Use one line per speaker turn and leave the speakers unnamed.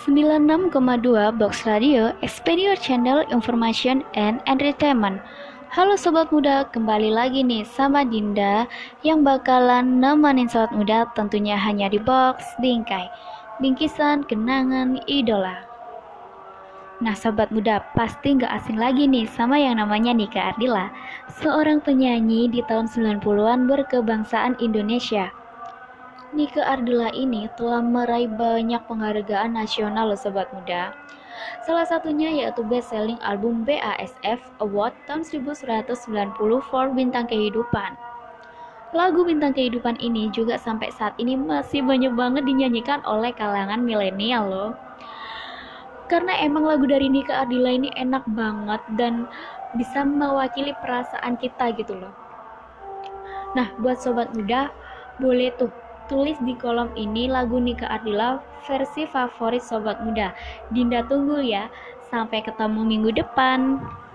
96,2 Box Radio, Expedia Channel Information and Entertainment. Halo sobat muda, kembali lagi nih sama Dinda yang bakalan nemenin sobat muda tentunya hanya di Box Bingkai. Bingkisan kenangan idola. Nah sobat muda, pasti nggak asing lagi nih sama yang namanya Nika Ardila, seorang penyanyi di tahun 90-an berkebangsaan Indonesia. Nika Ardila ini telah meraih banyak penghargaan nasional loh sobat muda. Salah satunya yaitu Best Selling Album BASF Award tahun 1990 for Bintang Kehidupan. Lagu Bintang Kehidupan ini juga sampai saat ini masih banyak banget dinyanyikan oleh kalangan milenial loh. Karena emang lagu dari Nika Ardila ini enak banget dan bisa mewakili perasaan kita gitu loh. Nah, buat sobat muda, boleh tuh Tulis di kolom ini lagu Nika Ardila versi favorit sobat muda. Dinda tunggu ya. Sampai ketemu minggu depan.